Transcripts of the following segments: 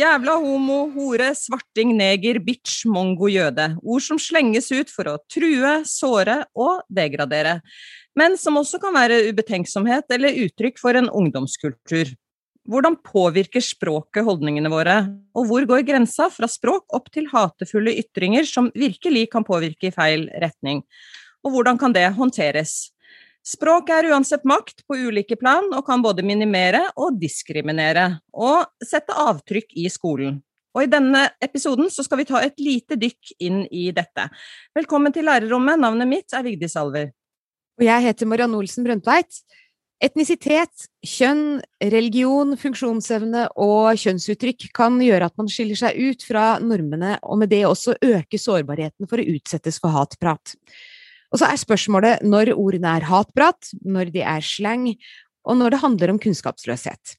Jævla homo, hore, svarting, neger, bitch, mongo, jøde. Ord som slenges ut for å true, såre og degradere. Men som også kan være ubetenksomhet eller uttrykk for en ungdomskultur. Hvordan påvirker språket holdningene våre, og hvor går grensa fra språk opp til hatefulle ytringer som virkelig kan påvirke i feil retning? Og hvordan kan det håndteres? Språk er uansett makt på ulike plan og kan både minimere og diskriminere, og sette avtrykk i skolen. Og I denne episoden så skal vi ta et lite dykk inn i dette. Velkommen til lærerrommet, navnet mitt er Vigdis Alver. Og jeg heter Marianne Olsen Brøndtveit. Etnisitet, kjønn, religion, funksjonsevne og kjønnsuttrykk kan gjøre at man skiller seg ut fra normene, og med det også øke sårbarheten for å utsettes for hatprat. Og så er spørsmålet når ordene er hatprat, når de er slang, og når det handler om kunnskapsløshet.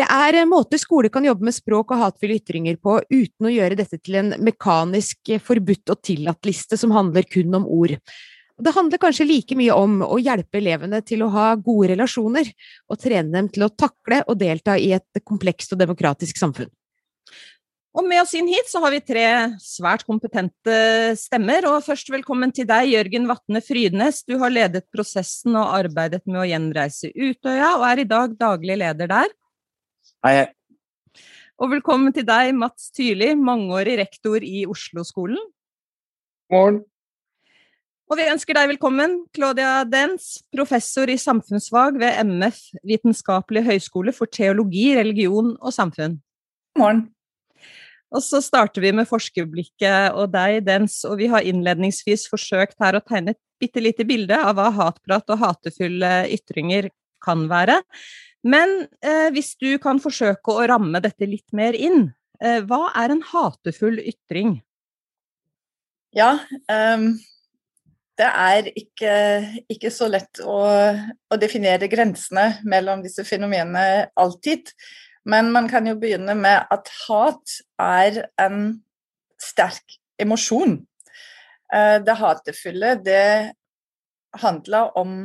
Det er en måte skole kan jobbe med språk og hatefulle ytringer på uten å gjøre dette til en mekanisk forbudt og tillatt-liste som handler kun om ord. Det handler kanskje like mye om å hjelpe elevene til å ha gode relasjoner, og trene dem til å takle og delta i et komplekst og demokratisk samfunn. Og med oss inn hit så har vi tre svært kompetente stemmer. Og først velkommen til deg, Jørgen Vatne Frydnes. Du har ledet prosessen og arbeidet med å gjenreise Utøya, og er i dag daglig leder der. Hei, hei. Og velkommen til deg, Mats Tyrli, mangeårig rektor i Oslo-skolen. Morgen. Og vi ønsker deg velkommen, Claudia Dens, professor i samfunnsfag ved MF Vitenskapelig høgskole for teologi, religion og samfunn. God Morgen. Og så starter vi med forskerblikket og deg, Dens, og vi har innledningsvis forsøkt her å tegne et bitte lite bilde av hva hatprat og hatefulle ytringer kan være. Men eh, hvis du kan forsøke å ramme dette litt mer inn, eh, hva er en hatefull ytring? Ja, um, det er ikke, ikke så lett å, å, definere grensene mellom disse fenomenene alltid. Men man kan jo begynne med at hat er en sterk emosjon. Eh, det hatefulle, det handler om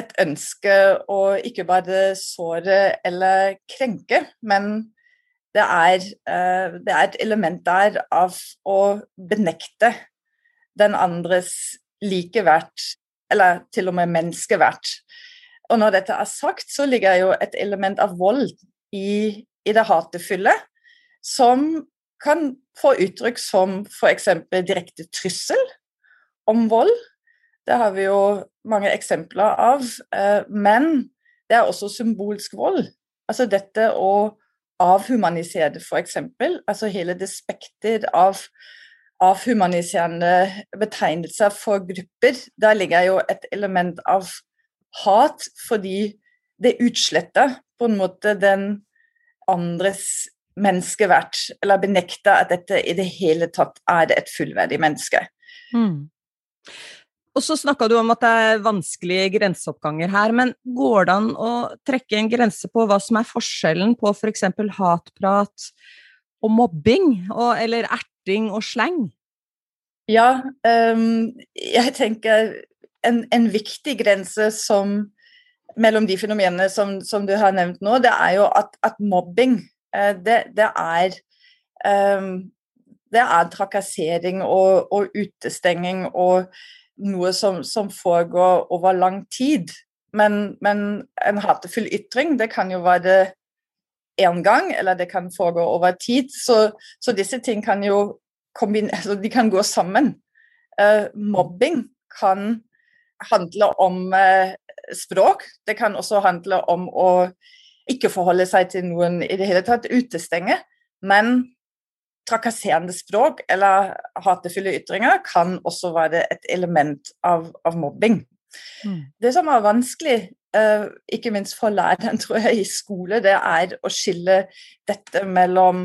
et ønske å ikke bare såre eller krenke, men det er, eh, det er, et element der av å benekte den andres likeverd, eller til og med menneskeverd. Og når dette er sagt, så ligger jo et element av vold i, i det hatefulle, som kan få uttrykk som f.eks. direkte trussel om vold. Det har vi jo mange eksempler av. Eh, men det er også symbolsk vold. Altså dette å avhumanisere det, f.eks. Altså hele det spekter av avhumaniserende betegnelser for grupper. Der ligger jo et element av hat, fordi det utsletter på en måte den andres menneskeverd, eller benekter at dette i det hele tatt er et fullverdig menneske. Mm. Og så snakka du om at det er vanskelige grenseoppganger her, men går det an å trekke en grense på hva som er forskjellen på f.eks. For hatprat og mobbing, og, eller erting og sleng? Ja, um, jeg tenker en, en viktig grense som mellom de fenomenene som, som, du har nevnt nå, det er jo at, at mobbing eh, det, det, er um, det er trakassering og, og utestenging og noe som, som, foregår over lang tid. Men, men, en hatefull ytring, det kan jo være én gang, eller det kan foregå over tid. Så, så disse ting kan jo altså de kan gå sammen. Uh, mobbing kan handle om uh, språk. Det kan også handle om å ikke forholde seg til noen i det hele tatt, utestenge. Men trakasserende språk eller hatefulle ytringer kan også være et element av, av mobbing. Mm. Det som er vanskelig, ikke minst for læreren tror jeg, i skole, det er å skille dette mellom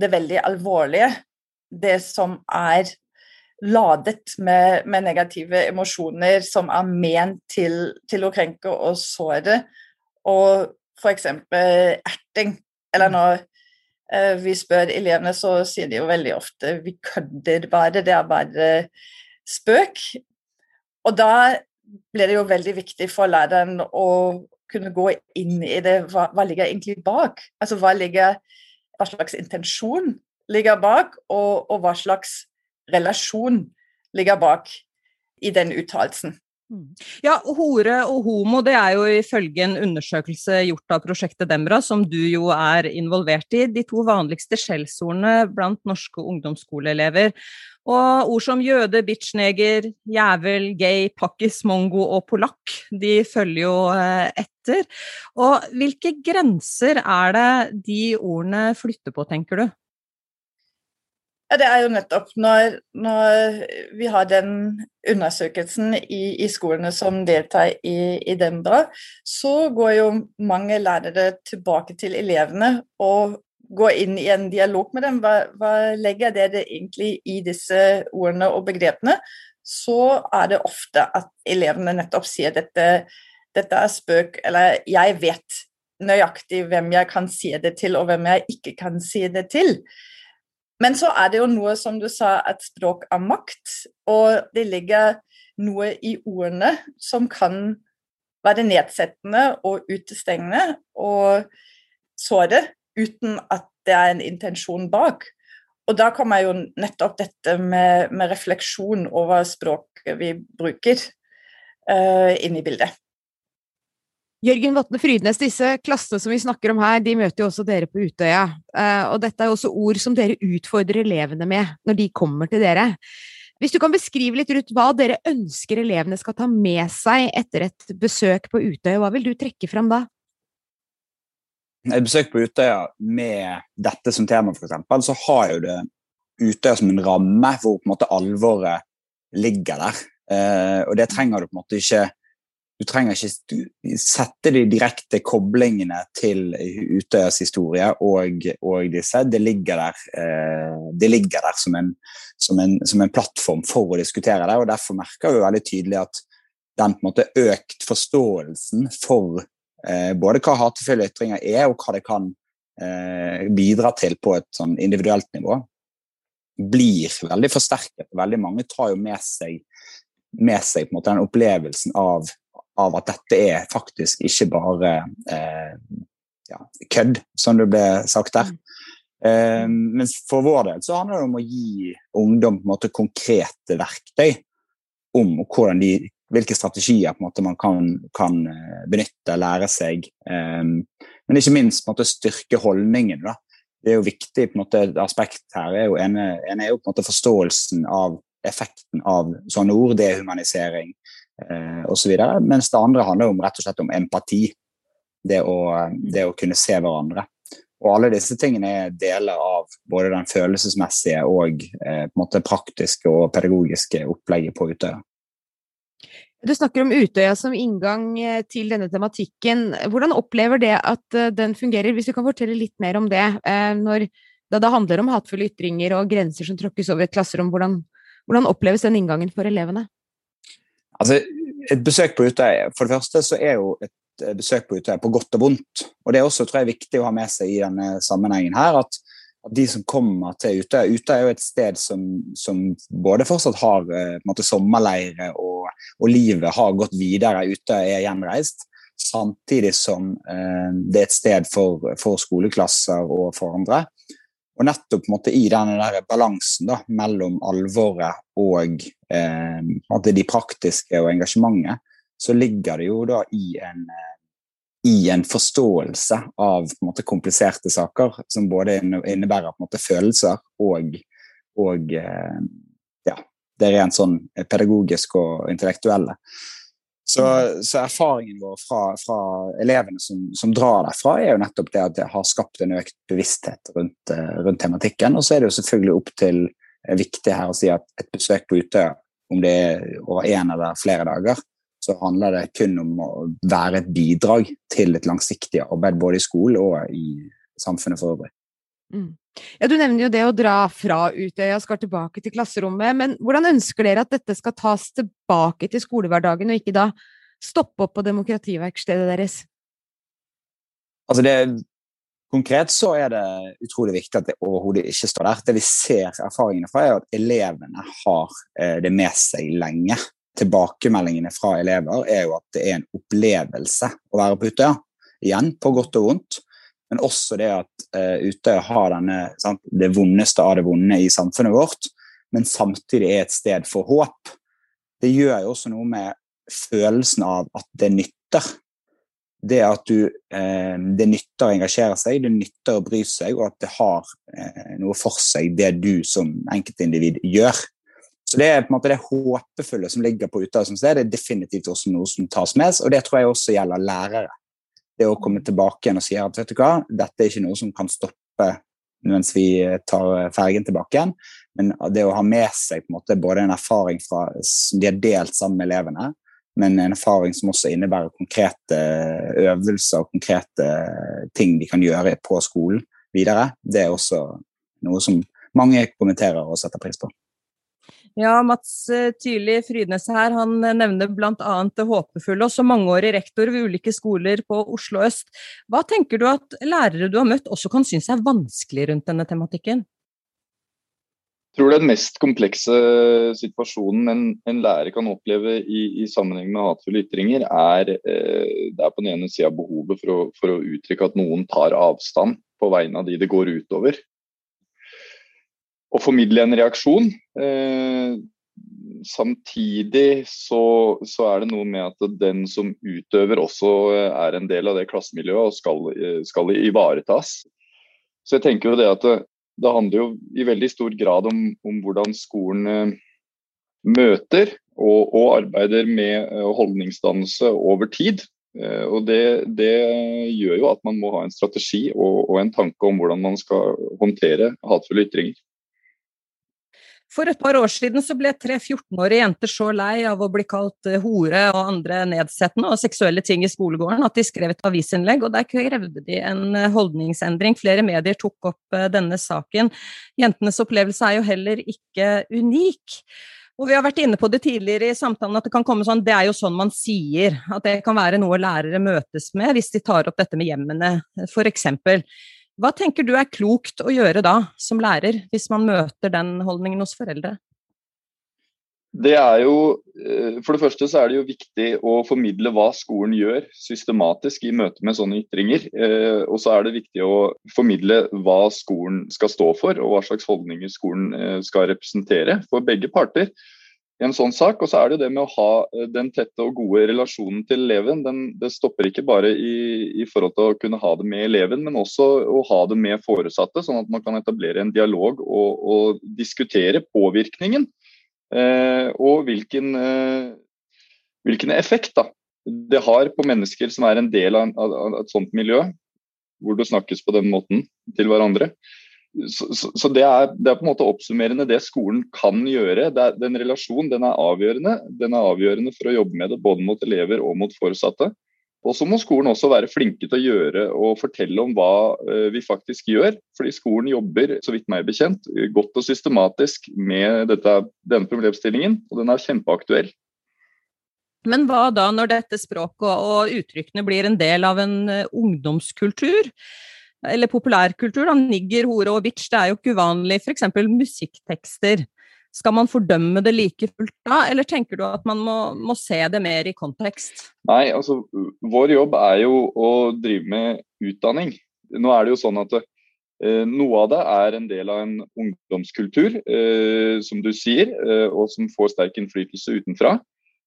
det veldig alvorlige, det som er ladet med, med, negative emosjoner som er ment til, til å krenke og såre, og f.eks. erting. Eller mm. når eh, vi spør elevene, så sier de jo veldig ofte vi kødder bare, det er bare spøk. Og da blir det jo veldig viktig for læreren å kunne gå inn i det. Hva, hva ligger egentlig bak? Altså hva, ligger, hva slags intensjon ligger bak, og, og hva slags relasjon ligger bak i den uttalelsen. Mm. Ja, hore og homo det er jo ifølge en undersøkelse gjort av prosjektet Demra, som du jo er involvert i, de to vanligste skjellsordene blant norske ungdomsskoleelever. Og ord som jøde, bitchneger, jævel, gay, pakkis, mongo og polakk, de følger jo eh, etter. Og hvilke grenser er det de ordene flytter på, tenker du? Ja, Det er jo nettopp når, når vi har den undersøkelsen i, i, skolene som deltar i, i Dembra, så går jo mange lærere tilbake til elevene og går inn i en dialog med dem. Hva, hva legger dere egentlig i disse ordene og begrepene? Så er det ofte at elevene nettopp sier dette, dette er spøk, eller jeg vet nøyaktig hvem jeg kan si det til, og hvem jeg ikke kan si det til. Men så er det jo noe som du sa, at språk er makt, og det ligger noe i ordene som kan være nedsettende og utestengende og såre uten at det er en intensjon bak. Og da kommer jo nettopp dette med, med refleksjon over språket vi bruker, uh, inn i bildet. Jørgen Vatne Frydnes, disse klassene som vi snakker om her, de møter jo også dere på Utøya. Eh, og dette er også ord som dere utfordrer elevene med når de kommer til dere. Hvis du kan beskrive litt Ruth, hva dere ønsker elevene skal ta med seg etter et besøk på Utøya, hva vil du trekke fram da? Et besøk på Utøya med dette som tema, f.eks., så har jo det Utøya som en ramme hvor på en måte alvoret ligger der. Eh, og det trenger du på en måte ikke du trenger ikke sette de direkte koblingene til Utøyas historie og, og, disse. Det ligger der, eh, det ligger der som, en, som, en, som, en, plattform for å diskutere det. og Derfor merker vi veldig tydelig at den på en måte økt forståelsen for eh, både hva hatefulle ytringer er, og hva det kan eh, bidra til på et sånn individuelt nivå, blir veldig forsterket. Veldig mange tar jo med seg med seg måte den opplevelsen av av at dette er faktisk ikke bare eh, ja, kødd, som det ble sagt der. Eh, men for vår del så handler det om å gi ungdom måte konkrete verktøy om de, hvilke strategier måte man kan, kan eh, benytte, lære seg. Eh, men ikke minst måte styrke holdningen. Da. Det er jo viktig på måte, et aspekt her. er jo en, en er jo på en måte forståelsen av effekten av sånne ord, dehumanisering, eh, osv. Mens det andre handler om, rett og slett om empati. Det å, det å kunne se hverandre. Og alle disse tingene er deler av både den følelsesmessige og eh, på en måte praktiske og pedagogiske opplegget på Utøya. Du snakker om Utøya som inngang eh, til denne tematikken. Hvordan opplever det at eh, den fungerer, hvis du kan fortelle litt mer om det? Når, da det handler om hatefulle ytringer og grenser som tråkkes over et klasserom, hvordan, hvordan oppleves den inngangen for elevene? Altså, et besøk på Utøya For det første så er jo et besøk på Utøya på godt og vondt. Og det er også tror jeg, viktig å ha med seg i denne sammenhengen her, at, de som kommer til Utøya Utøya er jo et sted som, som både fortsatt har eh, måte, sommerleire, og, og, livet har gått videre. Utøya er gjenreist. Samtidig som eh, det er et sted for, for skoleklasser og for andre. Og nettopp måte, i denne balansen da, mellom alvoret og eh, de praktiske og engasjementet, så ligger det jo da i en, eh, i en forståelse av måte, kompliserte saker, som både innebærer måte, følelser og, og eh, ja, det rent sånn pedagogisk og intellektuelle. Så, så, erfaringen vår fra, fra elevene som, som, drar derfra, er jo nettopp det at det har skapt en økt bevissthet rundt, eh, rundt tematikken. Og så er det jo selvfølgelig opp til eh, viktig her å si at et besøk på Utøya, om det er over én eller flere dager, så handler det kun om å være et bidrag til et langsiktig arbeid både i skole og i samfunnet for øvrig. Mm. Ja, Du nevner jo det å dra fra Utøya og skal tilbake til klasserommet. Men hvordan ønsker dere at dette skal tas tilbake til skolehverdagen, og ikke da stoppe opp på demokrativerkstedet deres? Altså det, Konkret så er det utrolig viktig at det overhodet ikke står der. Det vi ser erfaringene fra, er at elevene har eh, det med seg lenge. Tilbakemeldingene fra elever er jo at det er en opplevelse å være på Utøya. Igjen, på godt og vondt. Men også det at uh, Utøya har denne, sant, det vondeste av det vonde i samfunnet vårt, men samtidig er et sted for håp. Det gjør jo også noe med følelsen av at det nytter det at du, eh, det nytter å engasjere seg, det nytter å bry seg, og at det har eh, noe for seg, det du som enkeltindivid gjør. Så Det er på en måte det håpefulle som ligger på Utøya som sted, det er definitivt også noe som tas med. Og det tror jeg også gjelder lærere. Det å komme tilbake igjen og si at vet du hva, dette er ikke noe som kan stoppe mens vi tar fergen tilbake igjen, men det å ha med seg på en måte både en erfaring fra, som de har delt sammen med elevene, men en erfaring som også innebærer konkrete øvelser og konkrete ting de kan gjøre på skolen videre. Det er også noe som mange kommenterer og setter pris på. Ja, Mats eh, Tyrli Frydnes her, han nevner bl.a. det håpefulle. Også mangeårig rektor ved ulike skoler på Oslo øst. Hva tenker du at lærere du har møtt også kan synes er vanskelig rundt denne tematikken? Jeg tror den mest komplekse situasjonen en, en lærer kan oppleve i, i, sammenheng med hatefulle ytringer, er, eh, det er på den ene sida behovet for å, for å, uttrykke at noen tar avstand på vegne av de det går utover. Å formidle en reaksjon. Eh, samtidig så, så, er det noe med at den som utøver også er en del av det klassemiljøet og skal, eh, skal ivaretas. Så jeg tenker jo det at det handler jo i veldig stor grad om, om hvordan skolen eh, møter og, og, arbeider med eh, holdningsdannelse over tid. Eh, og det, det, gjør jo at man må ha en strategi og, og en tanke om hvordan man skal håndtere hatefulle ytringer. For et par år siden så ble tre 14-årige jenter så lei av å bli kalt eh, hore og andre nedsettende og seksuelle ting i skolegården at de skrev et avisinnlegg, og der krevde de en eh, holdningsendring. Flere medier tok opp eh, denne saken. Jentenes opplevelse er jo heller ikke unik. Og vi har vært inne på det tidligere i samtalen at det kan komme sånn Det er jo sånn man sier. At det kan være noe lærere møtes med hvis de tar opp dette med hjemmene, f.eks. Hva tenker du er klokt å gjøre da, som lærer, hvis man møter den holdningen hos foreldre? Det er jo, eh, For det første så er det jo viktig å formidle hva skolen gjør systematisk i møte med sånne ytringer. Eh, og så er det viktig å formidle hva skolen skal stå for, og hva slags holdninger skolen eh, skal representere for begge parter i en sånn sak. Og så er det jo det med å ha eh, den tette og gode relasjonen til eleven. Den, det stopper ikke bare i, i, forhold til å kunne ha det med eleven, men også å ha det med foresatte, sånn at man kan etablere en dialog og, og diskutere påvirkningen. Eh, og hvilken, eh, hvilken effekt da, det har på mennesker som er en del av, av, av et sånt miljø, hvor det snakkes på den måten til hverandre så, så, så det, er, det, er, på en måte oppsummerende det skolen kan gjøre. Er, den relasjonen den er avgjørende. Den er avgjørende for å jobbe med det både mot elever og mot foresatte. Og så må skolen også være flinke til å gjøre og fortelle om hva uh, vi faktisk gjør. Fordi skolen jobber, så vidt meg bekjent, godt og systematisk med dette, denne problemstillingen. Og den er kjempeaktuell. Men hva da når dette språket og uttrykkene blir en del av en uh, ungdomskultur? Eller populærkultur, da, nigger, hore og bitch, det er jo ikke uvanlig. F.eks. musikktekster. Skal man fordømme det like fullt da, eller tenker du at man må, må, se det mer i kontekst? Nei, altså vår jobb er jo å drive med utdanning. Nå er det jo sånn at eh, noe av det er en del av en ungdomskultur, eh, som du sier, eh, og som får sterk innflytelse utenfra.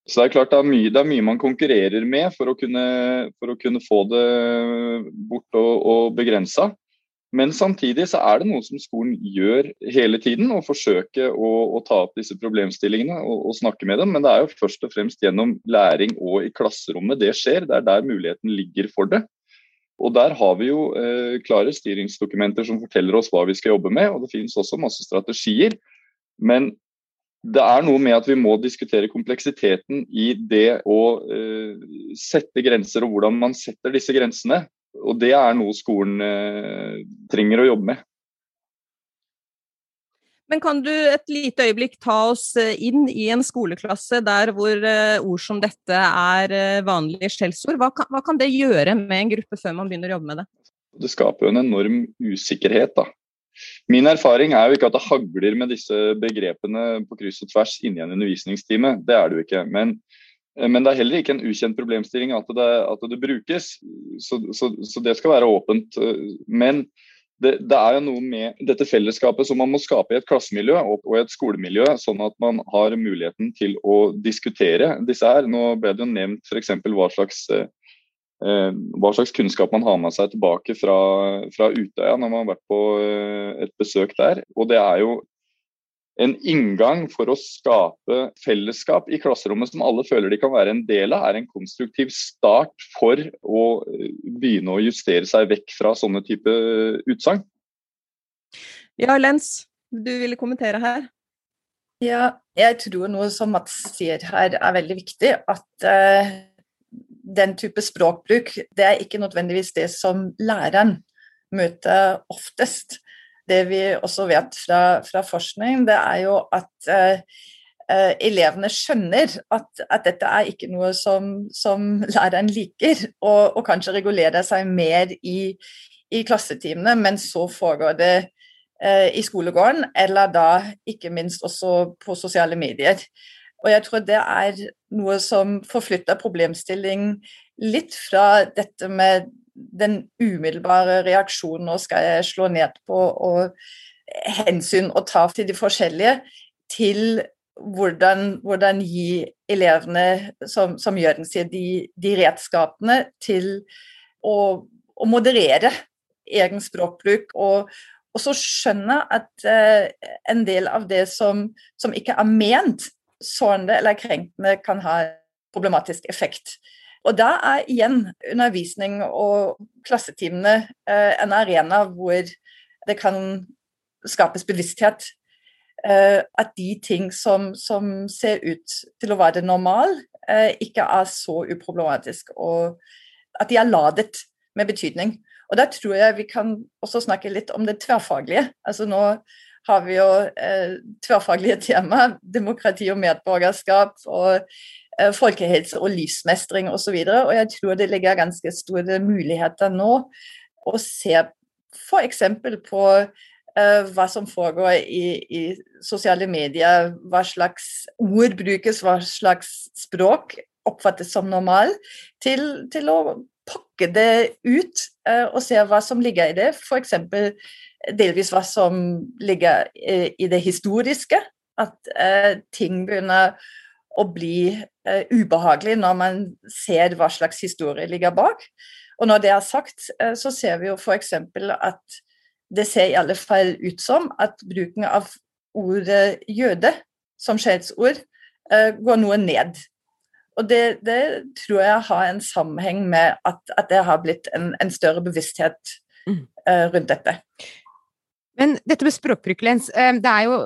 Så det er klart det er mye, det er mye man konkurrerer med for å kunne, for å kunne få det bort og, og begrensa. Men samtidig så er det noe som skolen gjør hele tiden, å forsøke å, å ta opp disse problemstillingene og, og, snakke med dem. Men det er jo først og fremst gjennom læring og i klasserommet det skjer. Det er der muligheten ligger for det. Og Der har vi jo eh, klare styringsdokumenter som forteller oss hva vi skal jobbe med. og Det finnes også masse strategier. Men det er noe med at vi må diskutere kompleksiteten i det å uh, sette grenser, og hvordan man setter disse grensene. Og det er noe skolen uh, trenger å jobbe med. Men kan du et lite øyeblikk ta oss eh, inn i en skoleklasse der hvor ord som dette er vanlige skjellsord? Hva, hva, kan det gjøre med en gruppe før man begynner å jobbe med det? Det skaper jo en enorm usikkerhet. da. Min erfaring er jo ikke at det hagler med disse begrepene på kryss og tvers inni en undervisningstime. Det er det jo ikke. Men, men det er heller ikke en ukjent problemstilling at det, at det brukes. Så, så, så, det skal være åpent. Men det, det, er jo noe med dette fellesskapet som man må skape i et klassemiljø og, og et skolemiljø, sånn at man har muligheten til å diskutere disse her. Nå ble det jo nevnt f.eks. Hva, slags, eh, hva slags kunnskap man har med seg tilbake fra, fra Utøya når man har vært på eh, et besøk der. Og det er jo en inngang for å skape fellesskap i klasserommet som alle føler de kan være en del av, er en konstruktiv start for å eh, begynne å justere seg vekk fra sånne type utsagn. Ja, Lens, du ville kommentere her? Ja, jeg tror noe som Mats sier her er veldig viktig. At uh, den type språkbruk, det er ikke nødvendigvis det som læreren møter oftest det vi også vet fra, fra forskning, det er jo at eh, eh, elevene skjønner at, at, dette er ikke noe som, som læreren liker, og, og, kanskje regulerer seg mer i, i klassetimene, men så foregår det eh, i skolegården, eller da ikke minst også på sosiale medier. Og jeg tror det er noe som forflytter problemstilling litt fra dette med den umiddelbare reaksjonen nå skal jeg slå ned på og hensyn å ta til de forskjellige, til hvordan, hvordan gi elevene, som, som Jørgen sier, de, de, redskapene til å, å, moderere egen språkbruk. Og, og så skjønne at eh, en del av det som, som ikke er ment sårende eller krenkende, kan ha problematisk effekt. Og da er igjen undervisning og klassetimene eh, en arena hvor det kan skapes bevissthet. Eh, at de ting som, som, ser ut til å være normal, eh, ikke er så uproblematisk. Og at de er ladet med betydning. Og da tror jeg vi kan også snakke litt om det tverrfaglige. Altså nå har vi jo eh, tverrfaglige tema, demokrati og medborgerskap. og Eh, folkehelse og livsmestring osv. Og, så og jeg tror det ligger ganske store muligheter nå å se f.eks. på eh, hva som foregår i, i, sosiale medier, hva slags ord brukes, hva slags språk oppfattes som normal, til, til å pakke det ut uh, og se hva som ligger i det. F.eks. delvis hva som ligger i, i det historiske. At uh, ting begynner å bli ubehagelig når man ser hva slags historie ligger bak. Og når det er sagt, så ser vi jo f.eks. at det ser i alle fall ut som at bruken av ordet jøde som skjellsord går noe ned. Og det, det, tror jeg har en sammenheng med at, at det har blitt en, en større bevissthet mm. rundt dette. Men dette med språkbruk, Lens, det er jo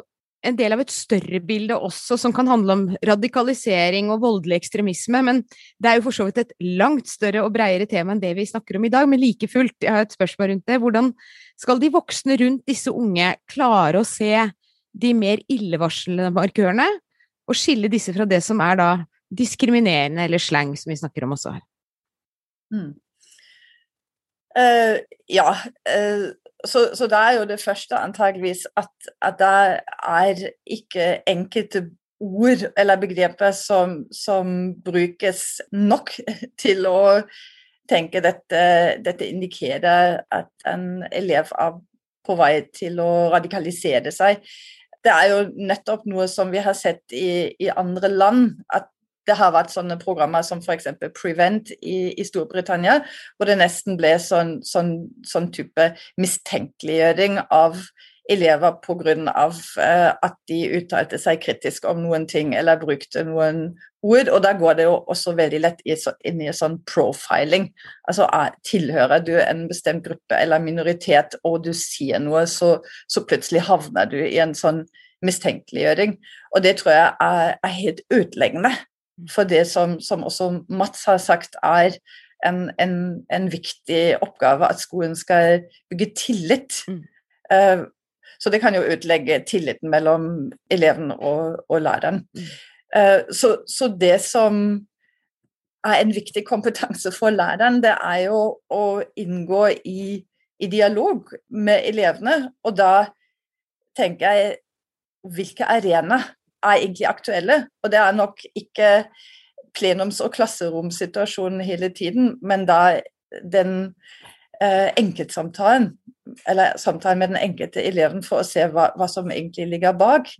en del av et større bilde også, som kan handle om radikalisering og voldelig ekstremisme. Men det er jo for så vidt et langt større og bredere tema enn det vi snakker om i dag. Men like fullt, jeg har et spørsmål rundt det. Hvordan skal de voksne rundt disse unge klare å se de mer illevarslende markørene, og skille disse fra det som er da diskriminerende eller slang, som vi snakker om også her? Mm. Uh, ja, uh, så, så det er jo det første antageligvis at, at det er ikke enkelte ord eller begreper som, som brukes nok til å tenke dette, dette indikerer at en elev er på vei til å radikalisere seg. Det er jo nettopp noe som vi har sett i, i andre land, at det har vært sånne programmer som f.eks. Prevent i, i, Storbritannia, hvor det nesten ble sånn, sånn, sånn type mistenkeliggjøring av elever pga. Uh, at de uttalte seg kritisk om noen ting eller brukte noen ord. Og da går det jo også veldig lett inn i sånn profiling. Altså tilhører du en bestemt gruppe eller minoritet og du sier noe, så, så plutselig havner du i en sånn mistenkeliggjøring. Og det tror jeg er, er helt utleggende for det som, som også Mats har sagt, er en, en, en, viktig oppgave at skolen skal bygge tillit. Mm. Uh, så det kan jo utlegge tilliten mellom eleven og, og læreren. Mm. Uh, så, så, det som er en viktig kompetanse for læreren, det er jo å inngå i i dialog med elevene. Og da tenker jeg hvilke arenaer er egentlig aktuelle? Og det er nok ikke plenums- og klasseromsituasjonen hele tiden, men da den eh, enkeltsamtalen, eller samtalen med den enkelte eleven for å se hva, hva som egentlig ligger bak.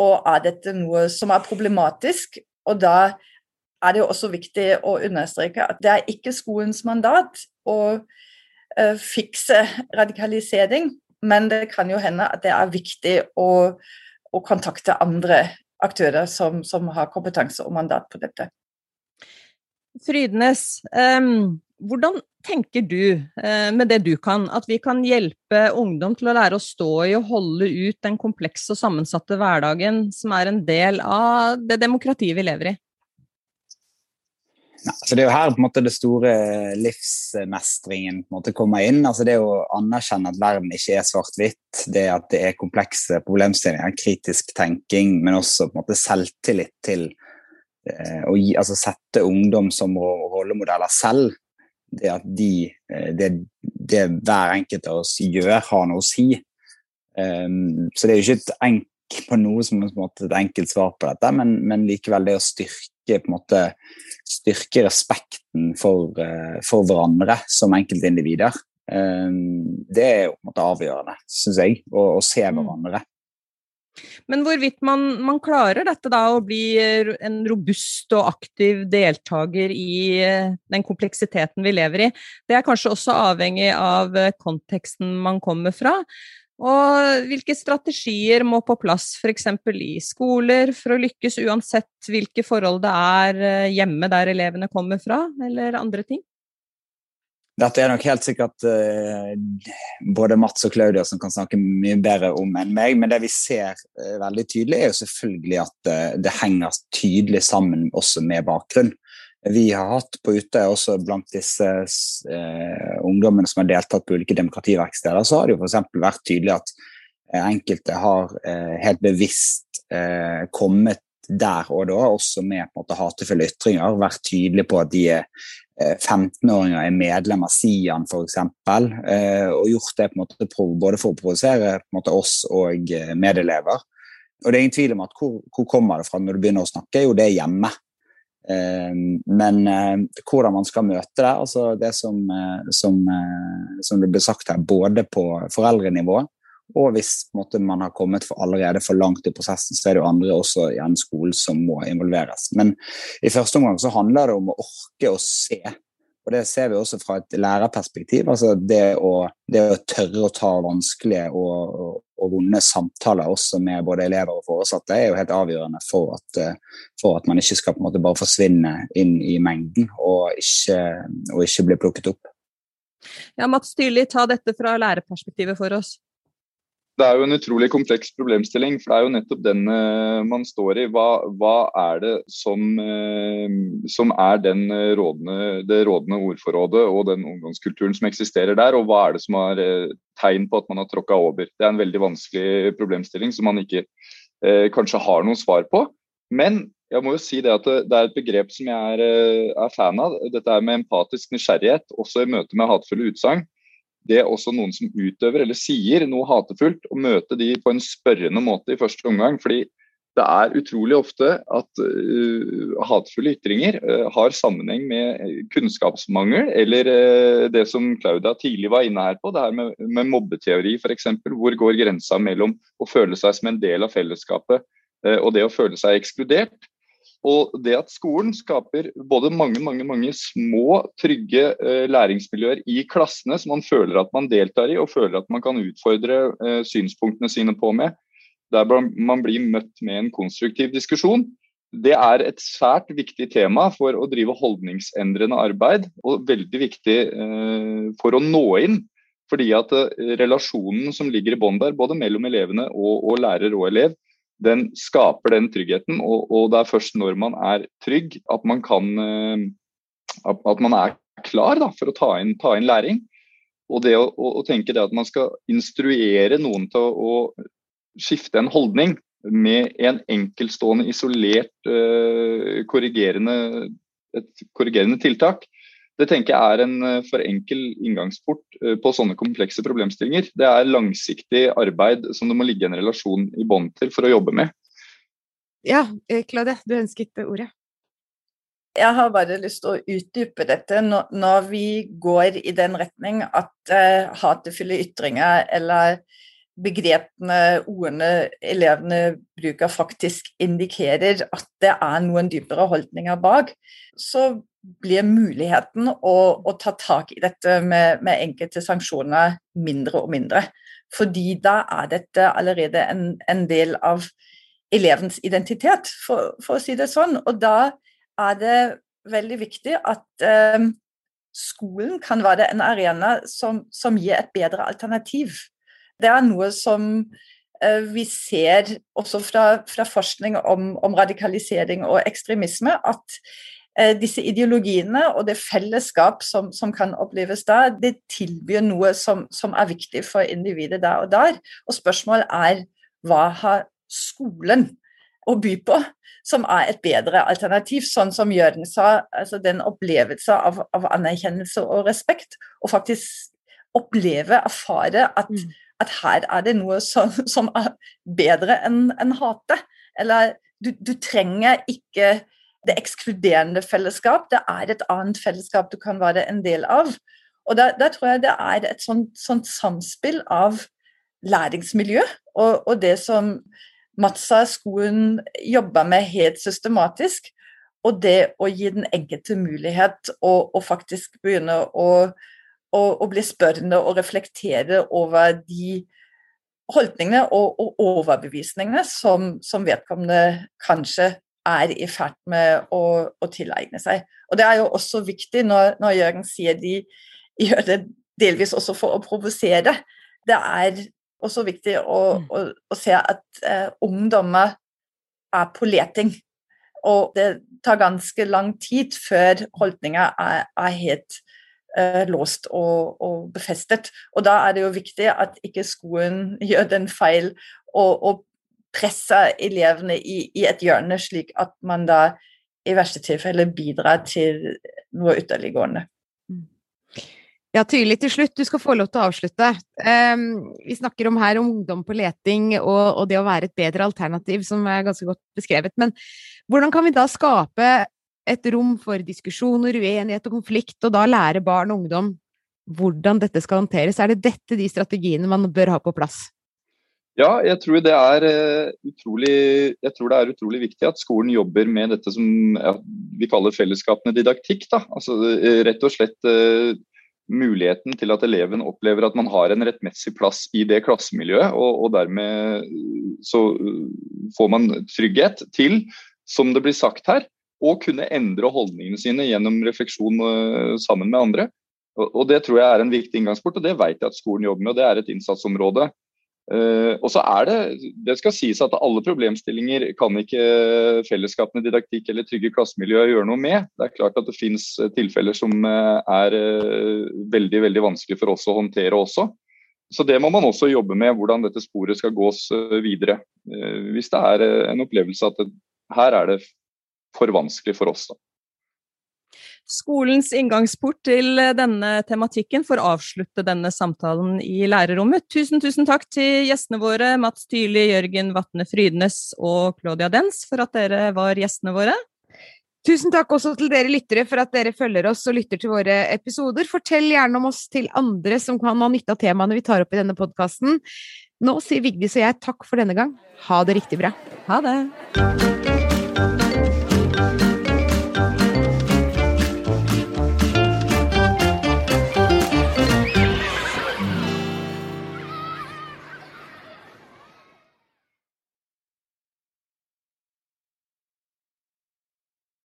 Og er dette noe som er problematisk? Og da er det jo også viktig å understreke at det er ikke skolens mandat å uh, fikse radikalisering, men det kan jo hende at det er viktig å, å kontakte andre aktører som, som, har kompetanse og mandat på dette. Frydenes, um, hvordan tenker du, uh, med det du kan, at vi kan hjelpe ungdom til å lære å stå i og holde ut den komplekse og sammensatte hverdagen som er en del av det demokratiet vi lever i? Ja, altså det er jo her på en måte det store livsmestringen på en måte kommer inn. altså Det å anerkjenne at verden ikke er svart-hvitt, det at det er komplekse problemstillinger, kritisk tenking, men også på en måte selvtillit til eh, å gi, altså sette ungdom som rollemodeller selv. Det at de, eh, det, det hver enkelt av oss gjør, har noe å si. Um, så det er jo ikke et på noe som på måte, et enkelt svar på dette, men, men likevel det å styrke måte styrke respekten for, eh, for hverandre som enkeltindivider. Eh, det er jo på en måte avgjørende, syns jeg, å, å, se mm. hverandre. Men hvorvidt man, man, klarer dette da, å bli en robust og aktiv deltaker i eh, den kompleksiteten vi lever i, det er kanskje også avhengig av konteksten man kommer fra. Og hvilke strategier må på plass f.eks. i skoler for å lykkes, uansett hvilke forhold det er eh, hjemme der elevene kommer fra, eller andre ting? Dette er nok helt sikkert uh, både Mats og Claudia som kan snakke mye bedre om enn meg, men det vi ser uh, veldig tydelig, er jo selvfølgelig at det henger tydelig sammen også med bakgrunn vi har hatt på Utøya, også blant disse eh, ungdommene som har deltatt på ulike demokrativerksteder, så har det jo f.eks. vært tydelig at eh, enkelte har eh, helt bevisst eh, kommet der og da, også med på en måte hatefulle ytringer, vært tydelige på at de er 15-åringer eh, er medlem av Sian f.eks., eh, og gjort det på en måte både for å provosere oss og medelever. Og det er ingen tvil om at hvor, hvor kommer det fra når du begynner å snakke? Jo, det er hjemme. Ehm, men eh, hvordan man skal møte det, altså det som, eh, som, eh, som det ble sagt her, både på foreldrenivå og hvis måte, man har kommet for allerede for langt i prosessen, så er det jo andre også igjen skolen som må involveres. Men i første omgang så handler det om å orke å se og Det ser vi også fra et lærerperspektiv. altså Det å, det å tørre å ta vanskelige og, og, vonde samtaler også med både elever og foresatte er jo helt avgjørende for at, for at man ikke skal på en måte bare forsvinne inn i mengden og ikke, og ikke bli plukket opp. Ja, Mats Tyrli, ta dette fra lærerperspektivet for oss det er jo en utrolig kompleks problemstilling. For det er jo nettopp den uh, man står i. Hva, hva er det som, uh, som er uh, rådende, det rådende ordforrådet og den ungdomskulturen som eksisterer der, og hva er det som er tegn på at man har tråkka over? Det er en veldig vanskelig problemstilling som man ikke kanskje har noe svar på. Men jeg må jo si det at det er et begrep som jeg er, er fan av. Dette er med empatisk nysgjerrighet, også i møte med hatefulle utsagn det er også noen som utøver eller sier noe hatefullt, å møte de på en spørrende måte i første omgang. fordi det er utrolig ofte at uh, hatefulle ytringer uh, har sammenheng med kunnskapsmangel, eller uh, det som Claudia tidlig var inne her på, det her med, med mobbeteori f.eks. Hvor går grensa mellom å føle seg som en del av fellesskapet og det å føle seg ekskludert? Og det at skolen skaper både mange mange, mange små, trygge eh, læringsmiljøer i klassene som man føler at man deltar i, og føler at man kan utfordre eh, synspunktene sine på med, der man blir møtt med en konstruktiv diskusjon, det er et svært viktig tema for å drive holdningsendrende arbeid, og veldig viktig eh, for å nå inn. Fordi at relasjonen som ligger i bånn der, både mellom elevene og, og lærer og elev, den skaper den tryggheten. Og, og, det er først når man er trygg at man kan eh, at man er klar da, for å ta inn, ta inn læring. Og det å, å, tenke det at man skal instruere noen til å, å skifte en holdning med en enkeltstående, isolert uh, korrigerende, et korrigerende tiltak, Det tenker jeg er en eh, for enkel inngangsport eh, på sånne komplekse problemstillinger. Det er langsiktig arbeid som det må ligge en relasjon i bånd til for å jobbe med. Ja, Claude, du ønsket ordet. Jeg har bare lyst til å utdype dette når vi går i den retning at hatefulle ytringer eller begrepene, ordene elevene bruker, faktisk indikerer at det er noen dypere holdninger bak, så blir muligheten å, å ta tak i dette med, med, enkelte sanksjoner mindre og mindre. Fordi da er dette allerede en, en del av elevens identitet, for, for, å si det sånn. Og da er det veldig viktig at eh, skolen kan være en arena som, som gir et bedre alternativ det er noe som uh, vi ser også fra, fra forskning om, om, radikalisering og ekstremisme, at uh, disse ideologiene og det fellesskap som, som, kan oppleves da, det tilbyr noe som, som er viktig for individet der og der. Og spørsmålet er hva har skolen å by på, som er et bedre alternativ. Sånn som Jørgen sa, altså den opplevelse av, av anerkjennelse og respekt. Og faktisk oppleve, erfare at mm at her er det noe som, som er bedre enn en hate. Eller du, du, trenger ikke det ekskluderende fellesskap, det er et annet fellesskap du kan være en del av. Og da, da tror jeg det er et sånt, sånt samspill av læringsmiljø og, og det som Matsa-skolen jobber med helt systematisk, og det å gi den enkelte mulighet og, og faktisk begynne å og, og bli spørrende og reflektere over de holdningene og, og overbevisningene som, som, vedkommende kanskje er i ferd med å, å, tilegne seg. Og Det er jo også viktig når, når Jørgen sier de gjør det delvis også for å provosere. Det er også viktig å, mm. å, å se at eh, ungdommer er på leting. Og det tar ganske lang tid før holdninger er, er helt eh, låst og, og, befestet. Og da er det jo viktig at ikke skolen gjør den feil og, og presser elevene i, i, et hjørne, slik at man da i verste tilfelle bidrar til noe ytterliggående. Mm. Ja, tydelig til slutt. Du skal få lov til å avslutte. Um, vi snakker om her om ungdom på leting og, og, det å være et bedre alternativ, som er ganske godt beskrevet. Men hvordan kan vi da skape et rom for diskusjoner, uenighet og konflikt, og da lære barn og ungdom hvordan dette skal håndteres. Er det dette de strategiene man bør ha på plass? Ja, jeg tror det er eh, utrolig, tror det er utrolig viktig at skolen jobber med dette som vi kaller fellesskapende didaktikk. Da. Altså, eh, rett og slett uh, muligheten til at eleven opplever at man har en rettmessig plass i det klassemiljøet, og, og dermed så får man trygghet til, som det blir sagt her, og kunne endre holdningene sine gjennom refleksjon uh, sammen med andre. Og, Det tror jeg er en viktig inngangsport, og det vet jeg at skolen jobber med. og Det er et innsatsområde. Uh, og så er Det det skal sies at alle problemstillinger kan ikke fellesskapene didaktikk eller trygge klassemiljøer gjøre noe med. Det er klart at det finnes eh, tilfeller som er veldig veldig vanskelig for oss å håndtere også. Så det må man også jobbe med, hvordan dette sporet skal gås videre. Hvis det er en opplevelse at her er det for vanskelig for oss. Da. Skolens inngangsport til denne tematikken får avslutte denne samtalen i lærerrommet. Tusen, tusen takk til gjestene våre, Mats Tyli, Jørgen Vatne Frydnes og Claudia Dens, for at dere var gjestene våre. Tusen takk også til dere lyttere for at dere følger oss og lytter til våre episoder. Fortell gjerne om oss til andre som kan ha nytte av temaene vi tar opp i denne podkasten. Nå sier Vigdis og jeg takk for denne gang. Ha det riktig bra. Ha det.